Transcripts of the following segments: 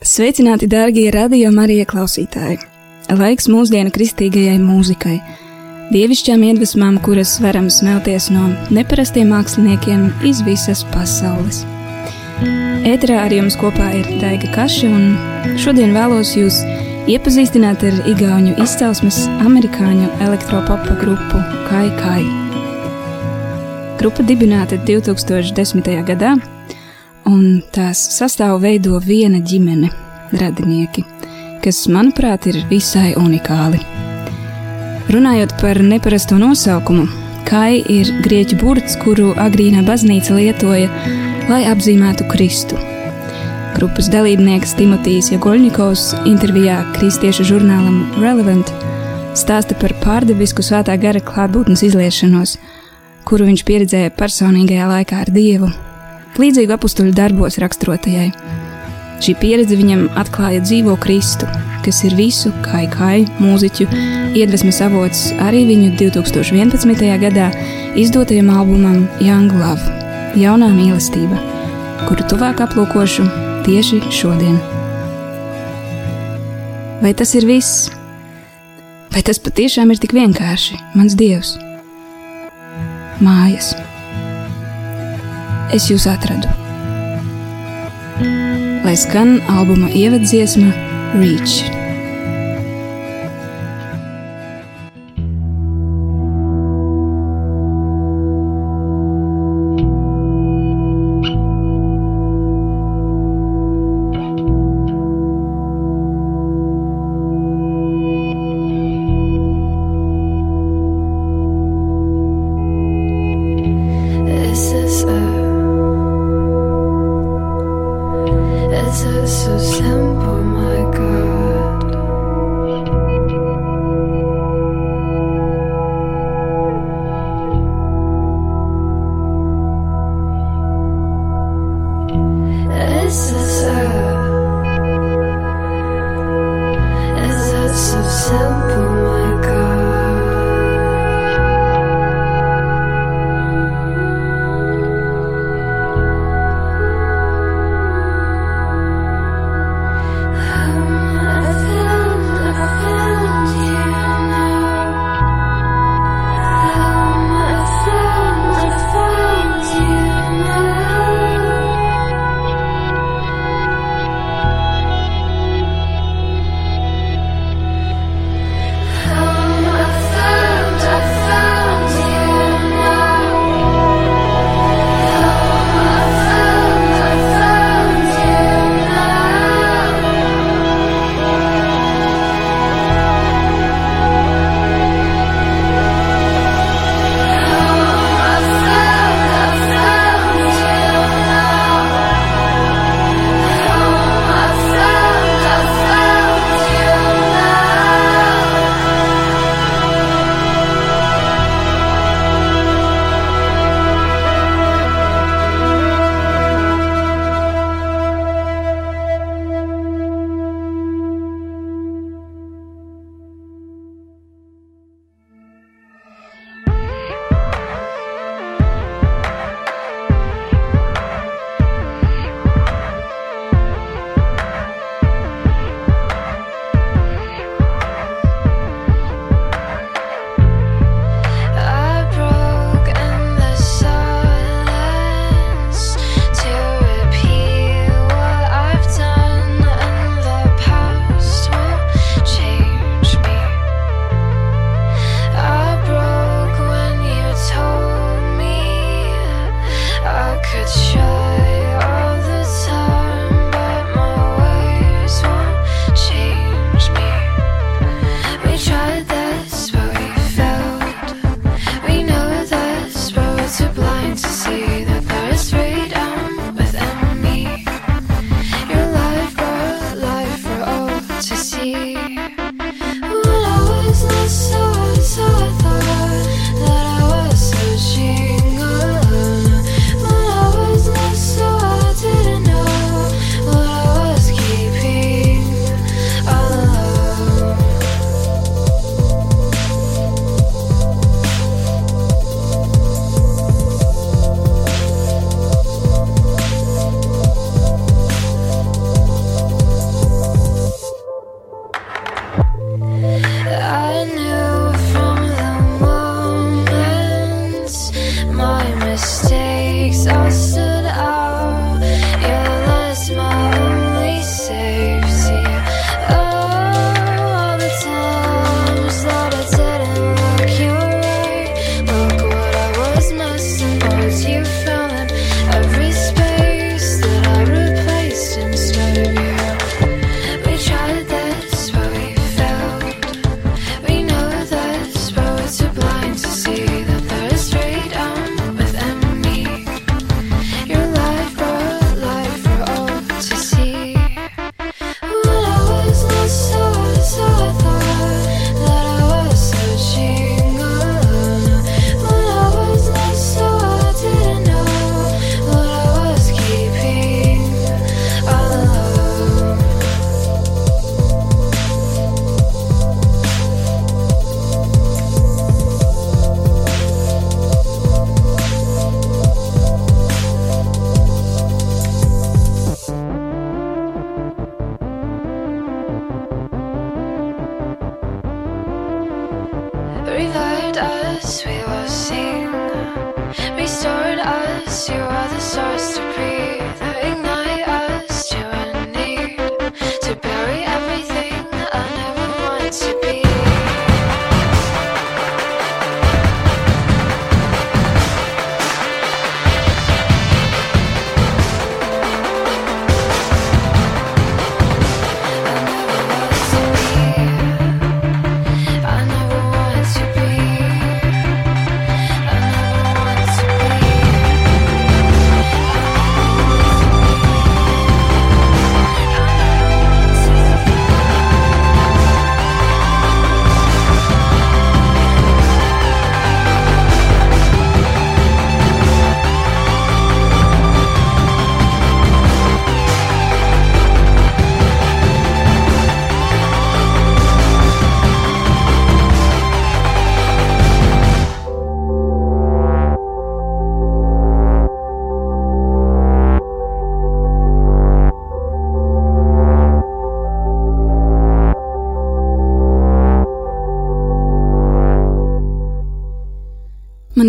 Sveicināti, dārgie radio Marija klausītāji! Laiks mūsdienu kristīgajai mūzikai, dievišķām iedvesmām, kuras varam smelties no neparastiem māksliniekiem iz visas pasaules. Ēterā ar jums kopā ir Daiga Kaša, un šodien vēlos jūs iepazīstināt ar igauņu izcelsmes amerikāņu elektropopa grupu Kai Kai. Grupa dibināta 2010. gadā un tās sastāvu veido viena ģimene - radinieki, kas, manuprāt, ir visai unikāli. Runājot par neparasto nosaukumu, Kai ir grieķu burts, kuru agrīnā baznīca lietoja, lai apzīmētu Kristu. Grupas dalībnieks Timotejs Jagoļņikovs intervijā kristiešu žurnālam Relevant stāsta par pārdabisku svētā gara klātbūtnes izliešanos, kuru viņš pieredzēja personīgajā laikā ar Dievu līdzīgu apstuļu darbos raksturotajai. Šī pieredze viņam atklāja dzīvo Kristu, kas ir visu kai kai mūziķu iedvesmas avots arī viņu 2011. gadā izdotajam albumam Young Love - jaunā mīlestība, kuru tuvāk aplūkošu tieši šodien. Vai tas ir viss? Vai tas patiešām ir tik vienkārši, mans dievs? Mājas es jūs atradu. Lai skan albuma ievadziesma Reach.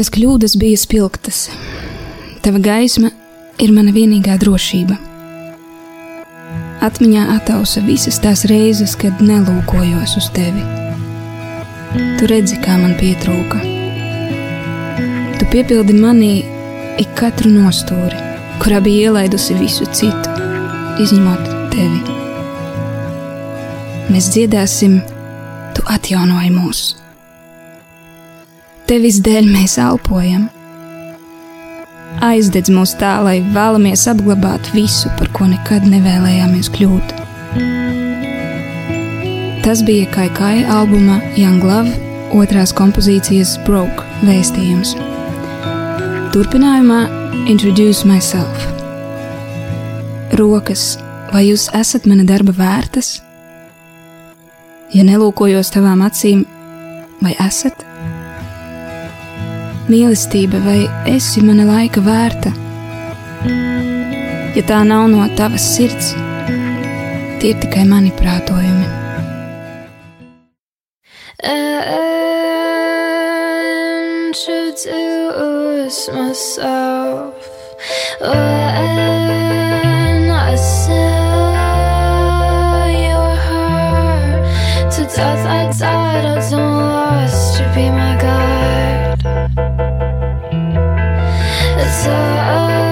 Manas kļūdas bija spilgtas. Tava gaisma ir mana vienīgā drošība. Atmiņā attausa visas tās reizes, kad nelūkojos uz tevi. Tu redzi, kā man pietrūka. Tu piepildi manī ik katru nostūri, kurā bija ielaidusi visu citu, izņemot tevi. Mēs dziedāsim, tu atjaunoji mūsu tevis dēļ mēs elpojam. Aizdedz mūs tā, lai vēlamies apglabāt visu, par ko nekad nevēlējāmies kļūt. Tas bija Kaikai albuma Young Love otrās kompozīcijas Broke vēstījums. Turpinājumā Introduce Myself. Rokas, vai jūs esat mana darba vērtas? Ja nelūkojos tavām acīm, vai esat? Mīlestība, vai esi mana laika vērta? Ja tā nav no tavas sirds, tie ir tikai mani prātojumi. Introduce myself when I saw your heart to death. I died, I don't It's all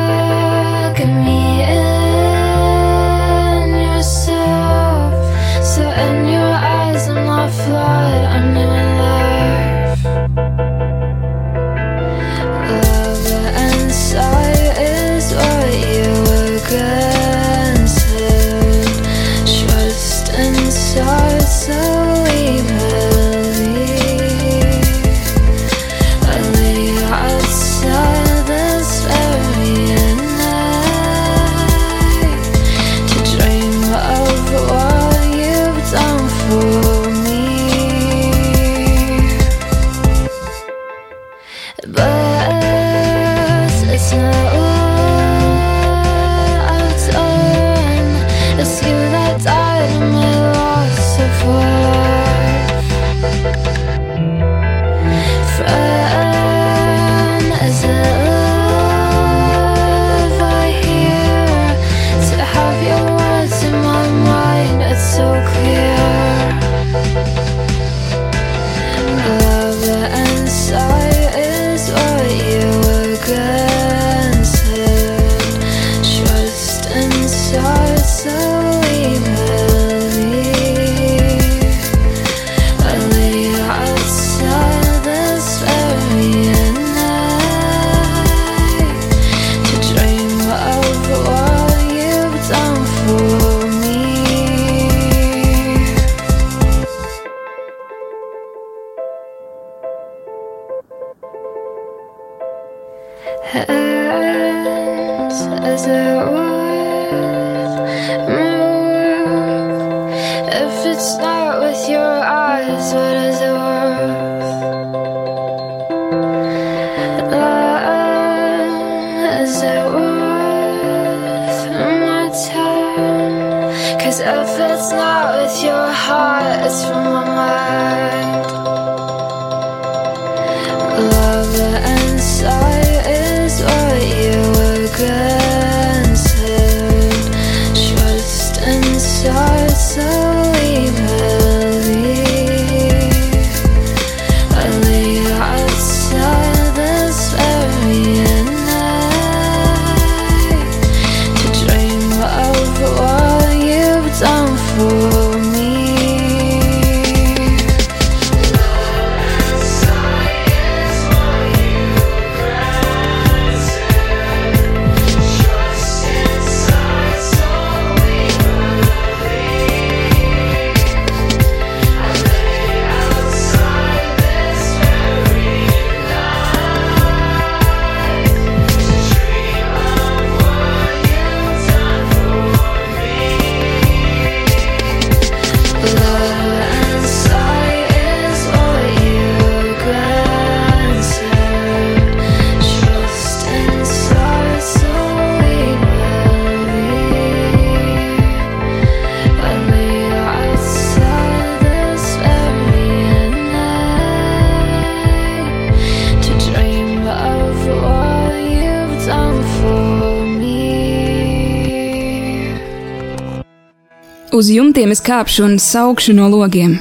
Uz jumtiem es kāpšu un saukšu no logiem.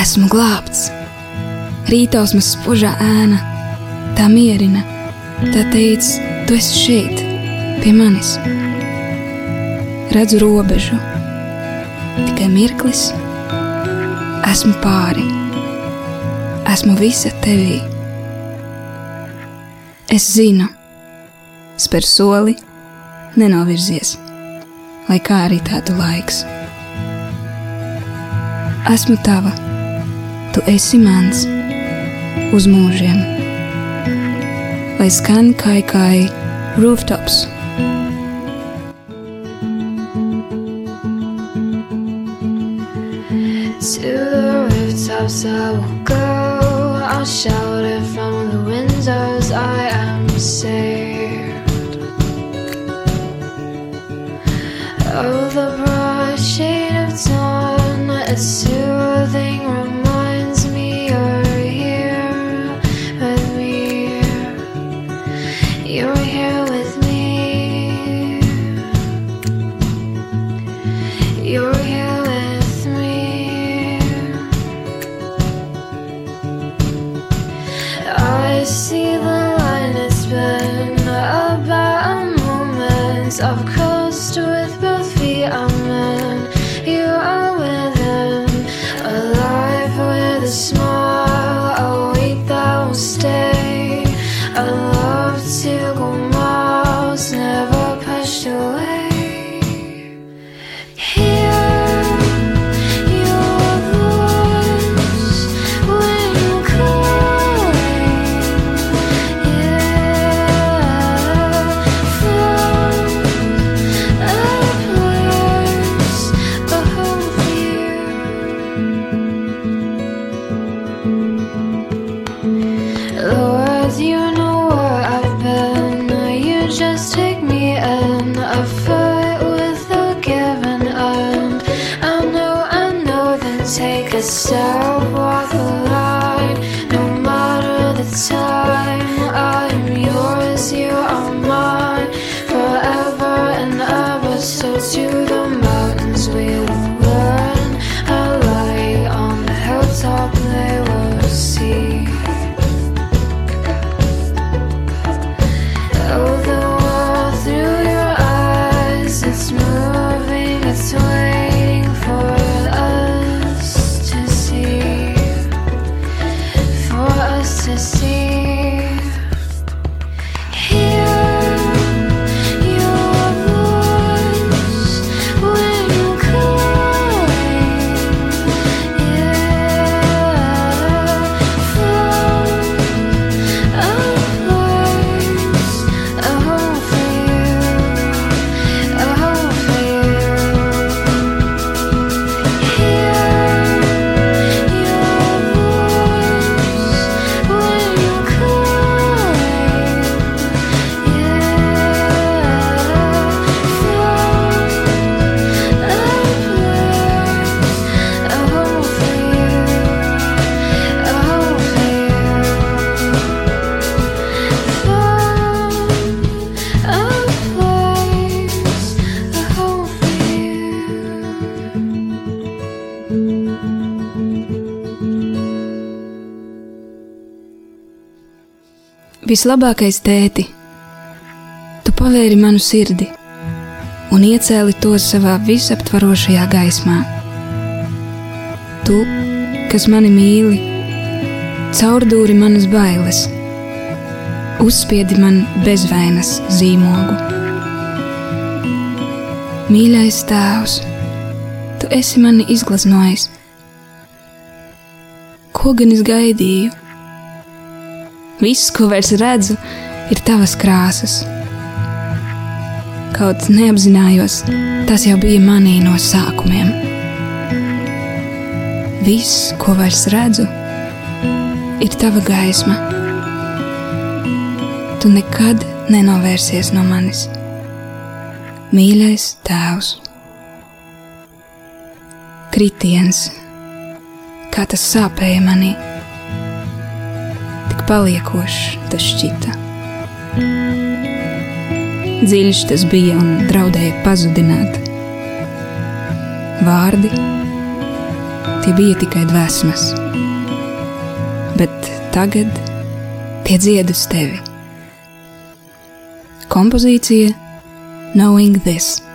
Esmu glābts. Rītausmas spožā ēna, tā mierina, tā teica, tu esi šeit, pie manis. Redzu robežu, tikai mirklis, esmu pāri, esmu visa tevī. Es zinu, spēr soli, nenovirzies, lai kā arī tādu laiks esmu tava, tu esi mans uz mūžiem. Lai skan kā kā rooftops. To the rooftops I will go. I'll shout it from the windows. I am saved. Oh, the assume Vislabākais tēti, tu pavēri manu sirdi un iecēli to savā visaptvarošajā gaismā. Tu, kas mani mīli, caurdūri manas bailes, uzspiedi man bezvainas zīmogu. Mīļais tēvs, tu esi mani izgleznojis. Ko gan es gaidīju? Viss, ko vairs redzu, ir tavas krāsas. Kaut neapzinājos, tas jau bija manī no sākumiem. Viss, ko vairs redzu, ir tava gaisma. Tu nekad nenovērsies no manis, mīļais tēvs. Kritiens, kā tas sāpēja manī, paliekošs tas šķita. Dziļš tas bija un draudēja pazudināt. Vārdi tie bija tikai dvēsmas bet tagad tie dzied uz tevi. Kompozīcija Knowing This.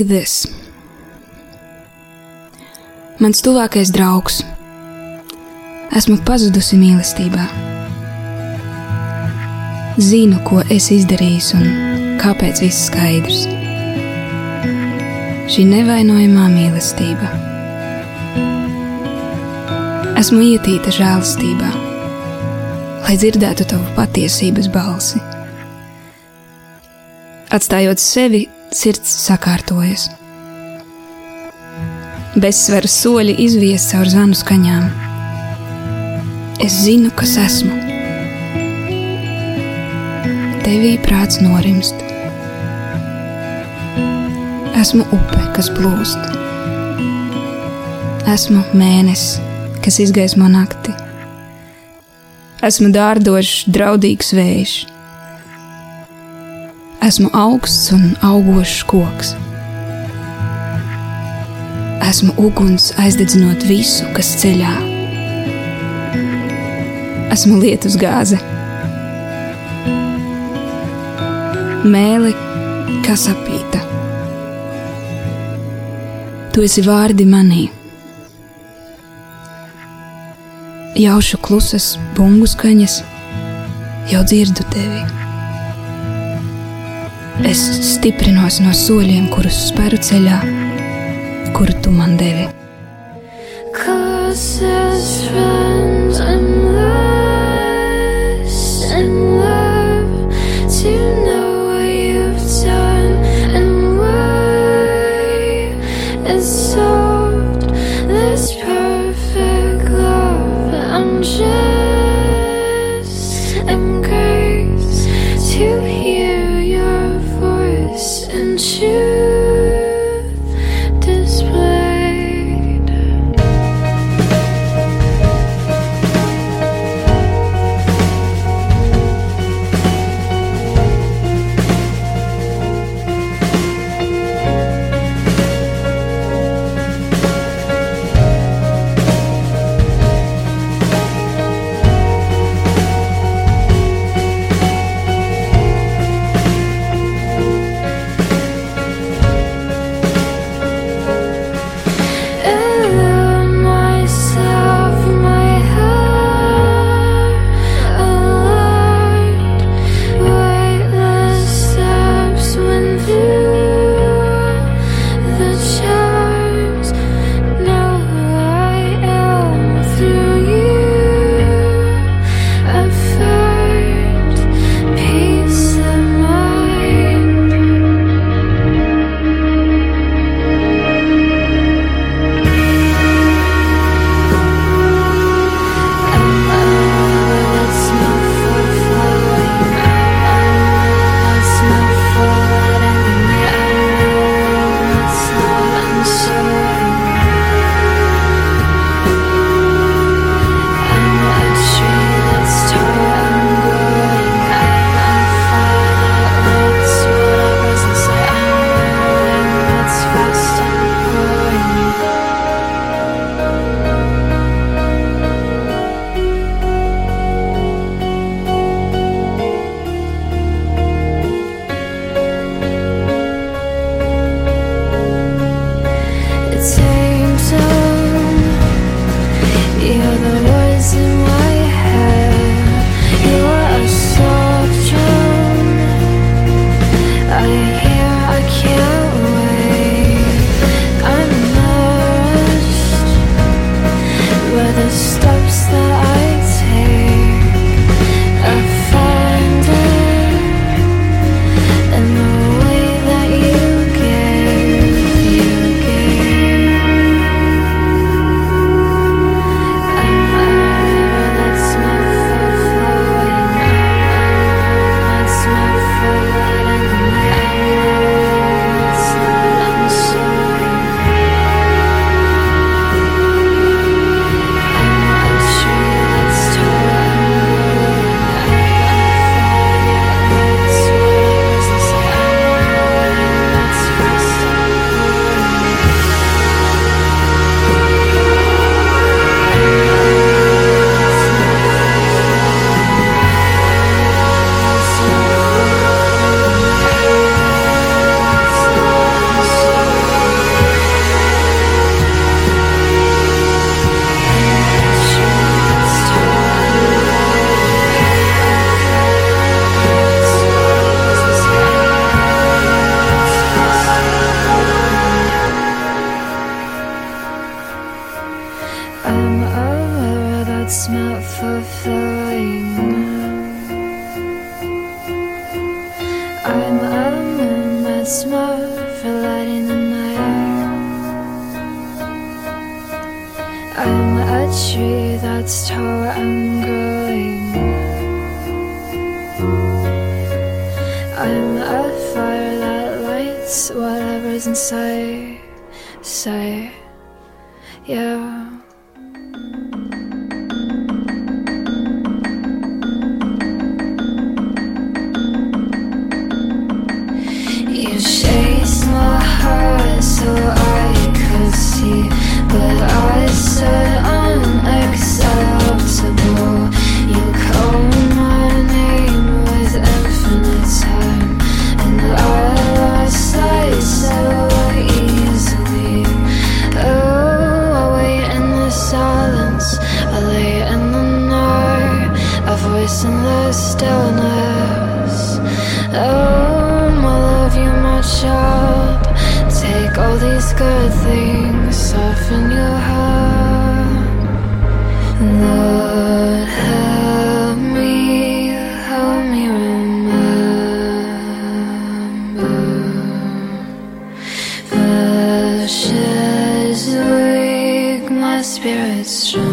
Walking This. Mans tuvākais draugs. Esmu pazudusi mīlestībā. Zinu, ko es izdarīju un kāpēc viss skaidrs. Šī nevainojamā mīlestība. Esmu ietīta žēlastībā, lai dzirdētu tavu patiesības balsi. Atstājot sevi sirds sakārtojas. Bezsveras soļi izvies caur zvanu skaņām. Es zinu, kas esmu. Tevī prāts norimst. Esmu upe, kas plūst. Esmu mēnesis, kas izgaismo nakti. Esmu dārdošs, draudīgs vējš. Esmu augsts un augošs koks. Esmu uguns aizdedzinot visu, kas ceļā. Esmu lietus gāze, mēli, kas apīta. Tu esi vārdi manī. Jaušu klusas, bungu skaņas, jau dzirdu tevi. Es stiprinos no soļiem, kurus speru ceļā kuru tu man devi. Closest friends and eyes strong.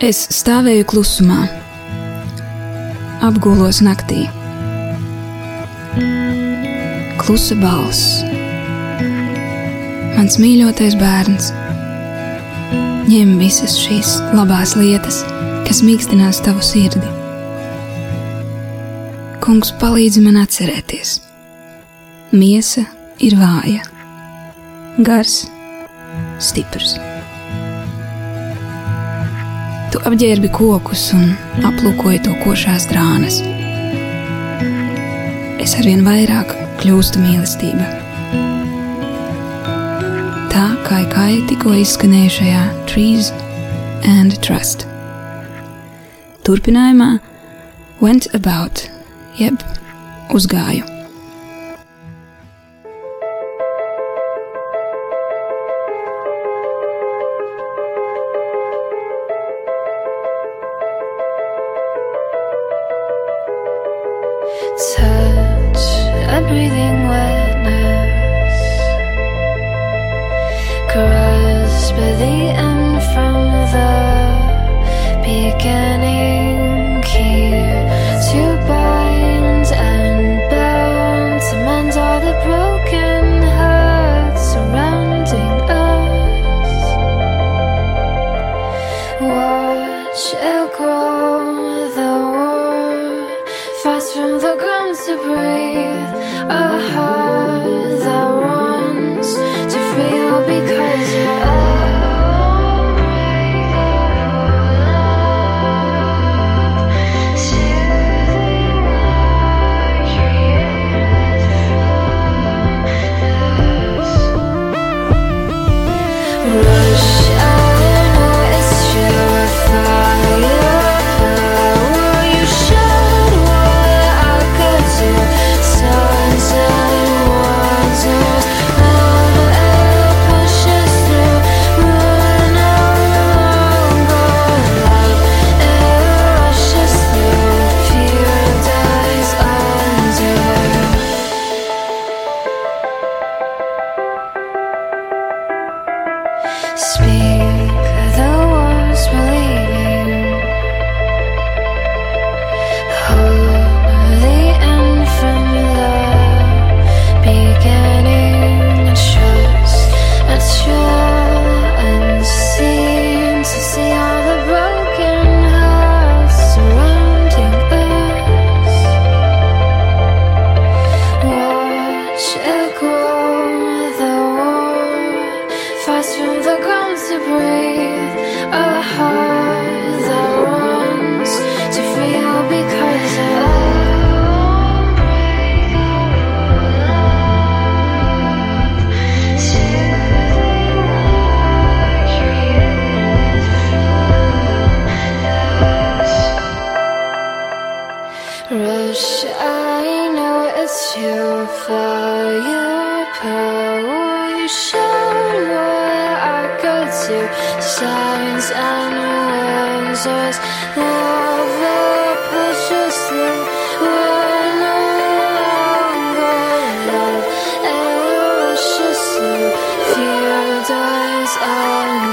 Es stāvēju klusumā, apgulos naktī. Klusa balss. Mans mīļotais bērns, ņem visas šīs labās lietas, kas mīkstinās tavu sirdi. Kungs palīdzi man atcerēties. Miesa ir vāja, gars, stiprs. Apģērbi kokus un aplūkoji to košās drānas. Es arvien vairāk kļūstu mīlestība. Tā kā kai tikko izskanējušajā Trees and Trust. Turpinājumā went about, jeb uzgāju.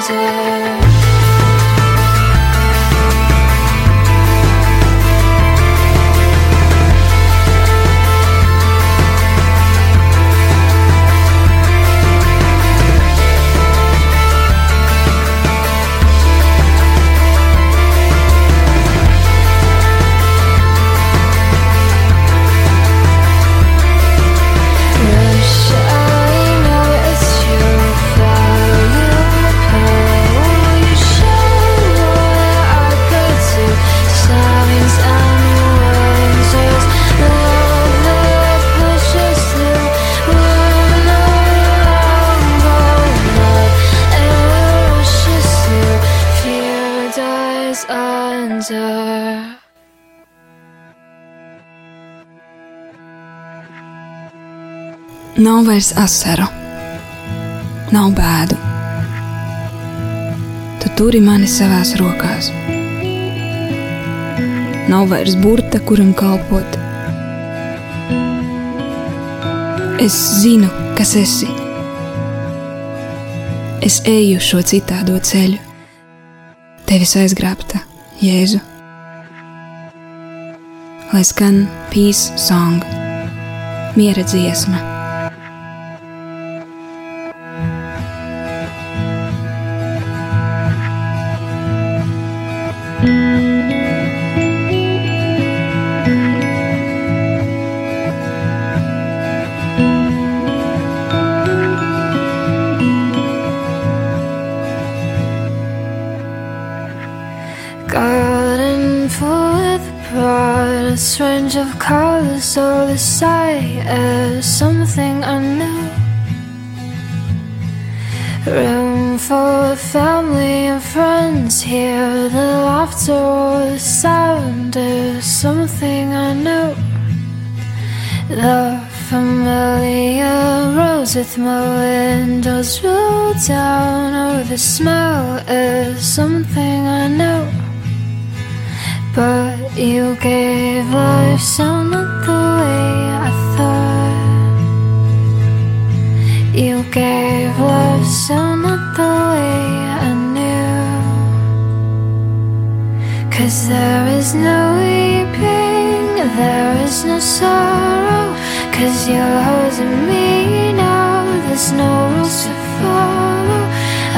winter Nav vairs asaru, nav bēdu. Tu turi mani savās rokās. Nav vairs burta, kuram kalpot. Es zinu, kas esi. Es eju šo citādo ceļu, tevis aizgrābta, Jēzu. lai skan Peace Song, miera dziesma. All the sight as uh, something I knew. Room for family and friends, hear the laughter or the sound is something I knew. The familiar rose with my windows rolled down, oh, the smell is something I know. But you gave life sound gave love sound not the way I knew. Cause there is no weeping, there is no sorrow. Cause you're holding me now, there's no rules to follow.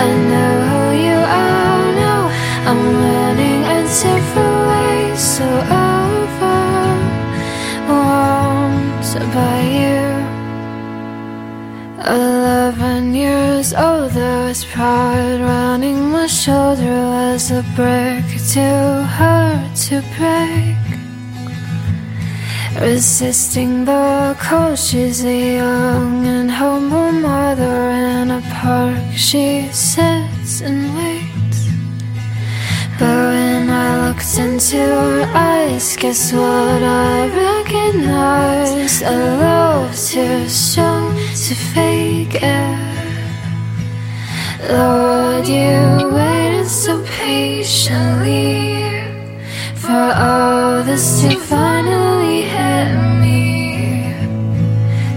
I know who you are now, I'm running a different way, so overwhelmed by you. Older with pride running my shoulder as a brick too hard to break. Resisting the cold, she's a young and humble mother in a park. She sits and waits. But when I looked into her eyes, guess what I recognized? A love too strong to fake it. Lord, you waited so patiently for all this to finally hit me.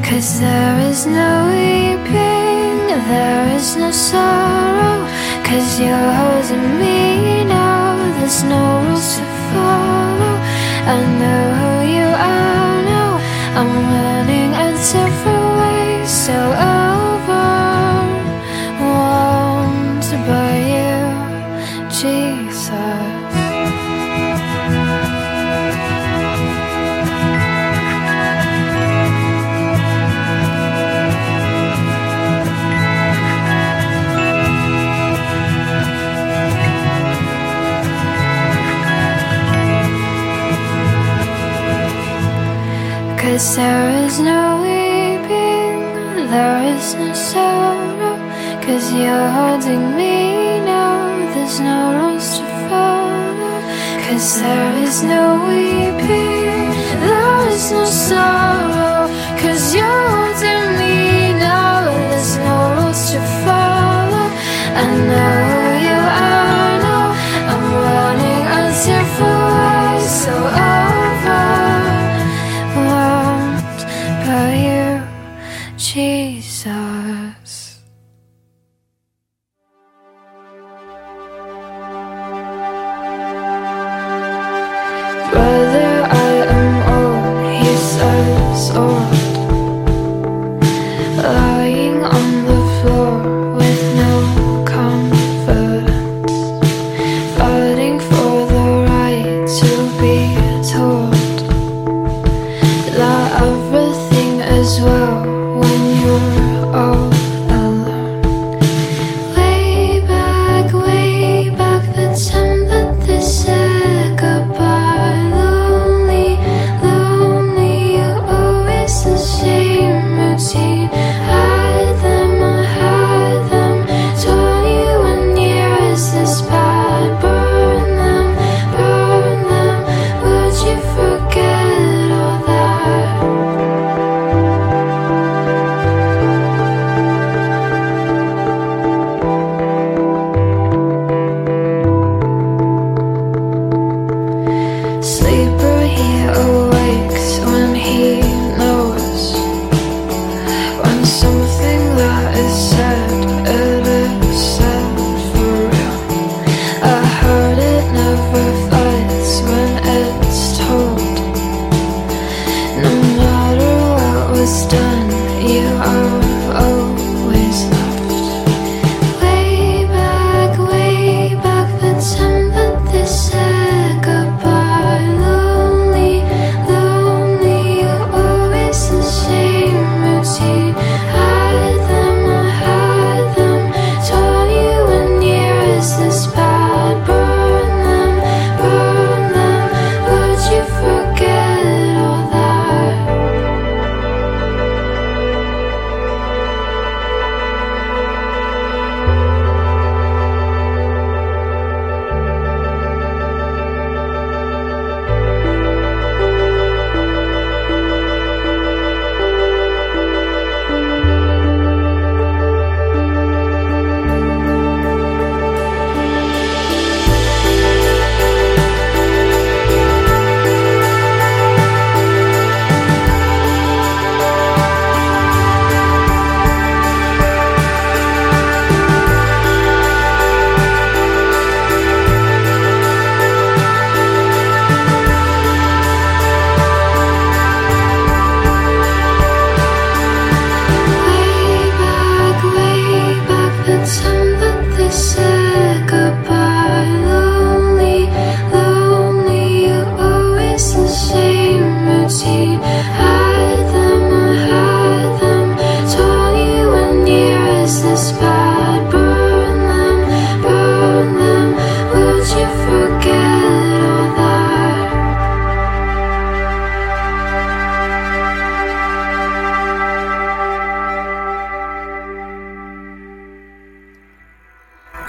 Cause there is no weeping, there is no sorrow. Cause you're holding me now, there's no rules to follow. I know who you are now, I'm running a different way, so overwhelmed Cause there is no weeping, there is no sorrow. Cause you're holding me now, there's no rules to follow. Cause there is no weeping, there is no sorrow.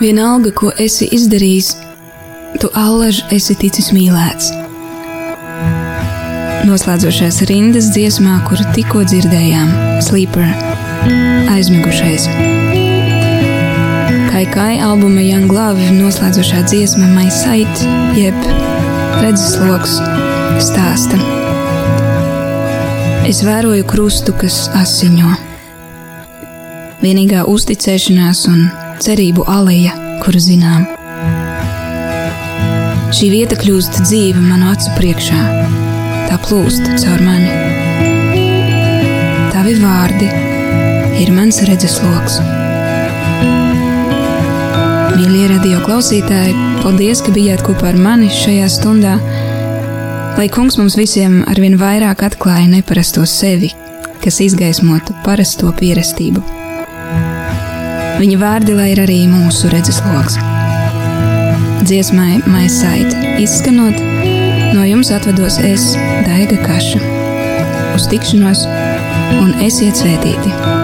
Vienalga, ko esi izdarījis, tu allaž esi ticis mīlēts. Noslēdzošais rindas dziesmā, kuru tikko dzirdējām, Sleeper, aizmigušais. Kai Kai albuma Young Love noslēdzošā dziesma My Sight, jeb redzesloks, stāsta. Es vēroju krustu, kas asiņo. Vienīgā uzticēšanās un cerību aleja, kuru zinām. Šī vieta kļūst dzīva manu acu priekšā, tā plūst caur mani. Tavi vārdi ir mans redzesloks. Mīļie radio klausītāji, paldies, ka bijāt kopā ar mani šajā stundā. Lai kungs mums visiem arvien vairāk atklāja neparasto sevi, kas izgaismotu parasto pierestību. Viņa vārdi lai ir arī mūsu redzesloks. Dziesmai Maisait izskanot, no jums atvedos es, Daiga Kaša. Uz tikšanos un esiet svētīti!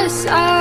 My side,